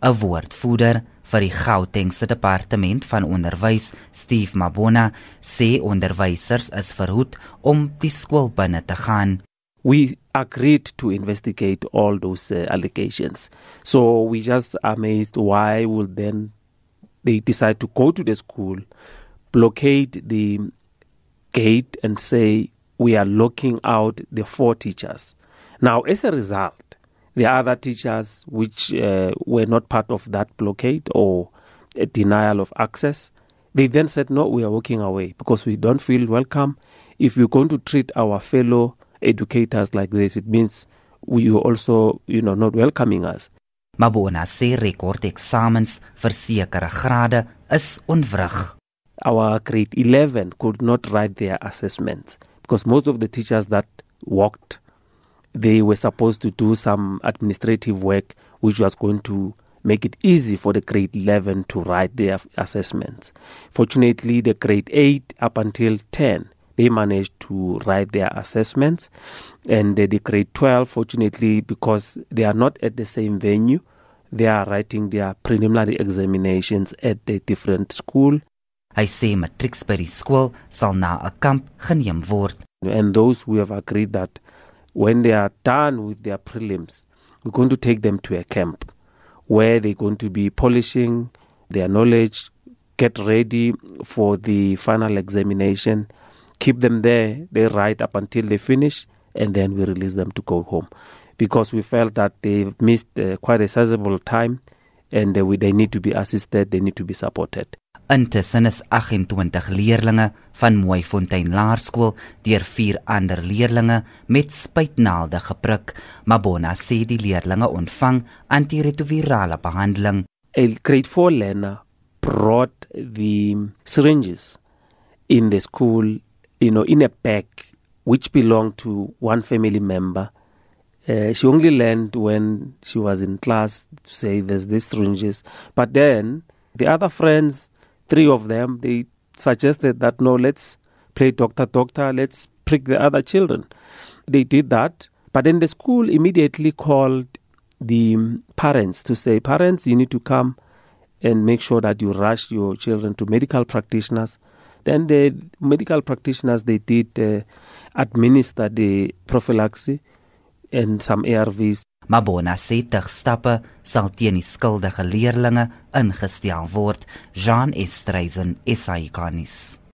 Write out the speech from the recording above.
'n Woordvoerder vir die Gautengse Departement van Onderwys, Steve Mabona, sê onderwysers is verhoed om die skool binne te gaan. We agreed to investigate all those uh, allegations. So we just amazed why would then they decide to go to the school, blockade the gate and say we are locking out the four teachers. Now as a result the other teachers which uh, were not part of that blockade or a denial of access, they then said, No, we are walking away because we don't feel welcome. If you're going to treat our fellow educators like this, it means we are also, you know, not welcoming us. Mabona sê rekord eksamens vir sekere grade is onwrig. Our grade 11 could not write their assessments because most of the teachers that walked they were supposed to do some administrative work which was going to make it easy for the grade 11 to write their assessments. Fortunately, the grade 8 up until 10 they managed to write their assessments and the, grade 12 fortunately because they are not at the same venue they are writing their preliminary examinations at a different school Hy sê matrieks by die skool sal na 'n kamp geneem word. And those who have agreed that when they are done with their prelims, we're going to take them to a camp where they're going to be polishing their knowledge, get ready for the final examination, keep them there, they write up until they finish, and then we release them to go home. Because we felt that they missed uh, quite a sizable time and uh, we, they need to be assisted, they need to be supported. Intussen is 28 leerdlinge van Mooifontein Laerskool deur vier ander leerdlinge met spuitnaalde geprik. Mabona sê die leerdlinge ontvang antiretrovirale behandeling. A grade 4 learner brought the syringes in the school, you know, in a bag which belonged to one family member. Uh, she only learned when she was in class to say there's these syringes, but then the other friends three of them, they suggested that no, let's play doctor, doctor, let's prick the other children. They did that, but then the school immediately called the parents to say, parents, you need to come and make sure that you rush your children to medical practitioners. Then the medical practitioners they did uh, administer the prophylaxis and some ARVs Mabona sê ter stappe sal teen die skuldige leerdlinge ingestel word. Jean Estreisen, SAICanis.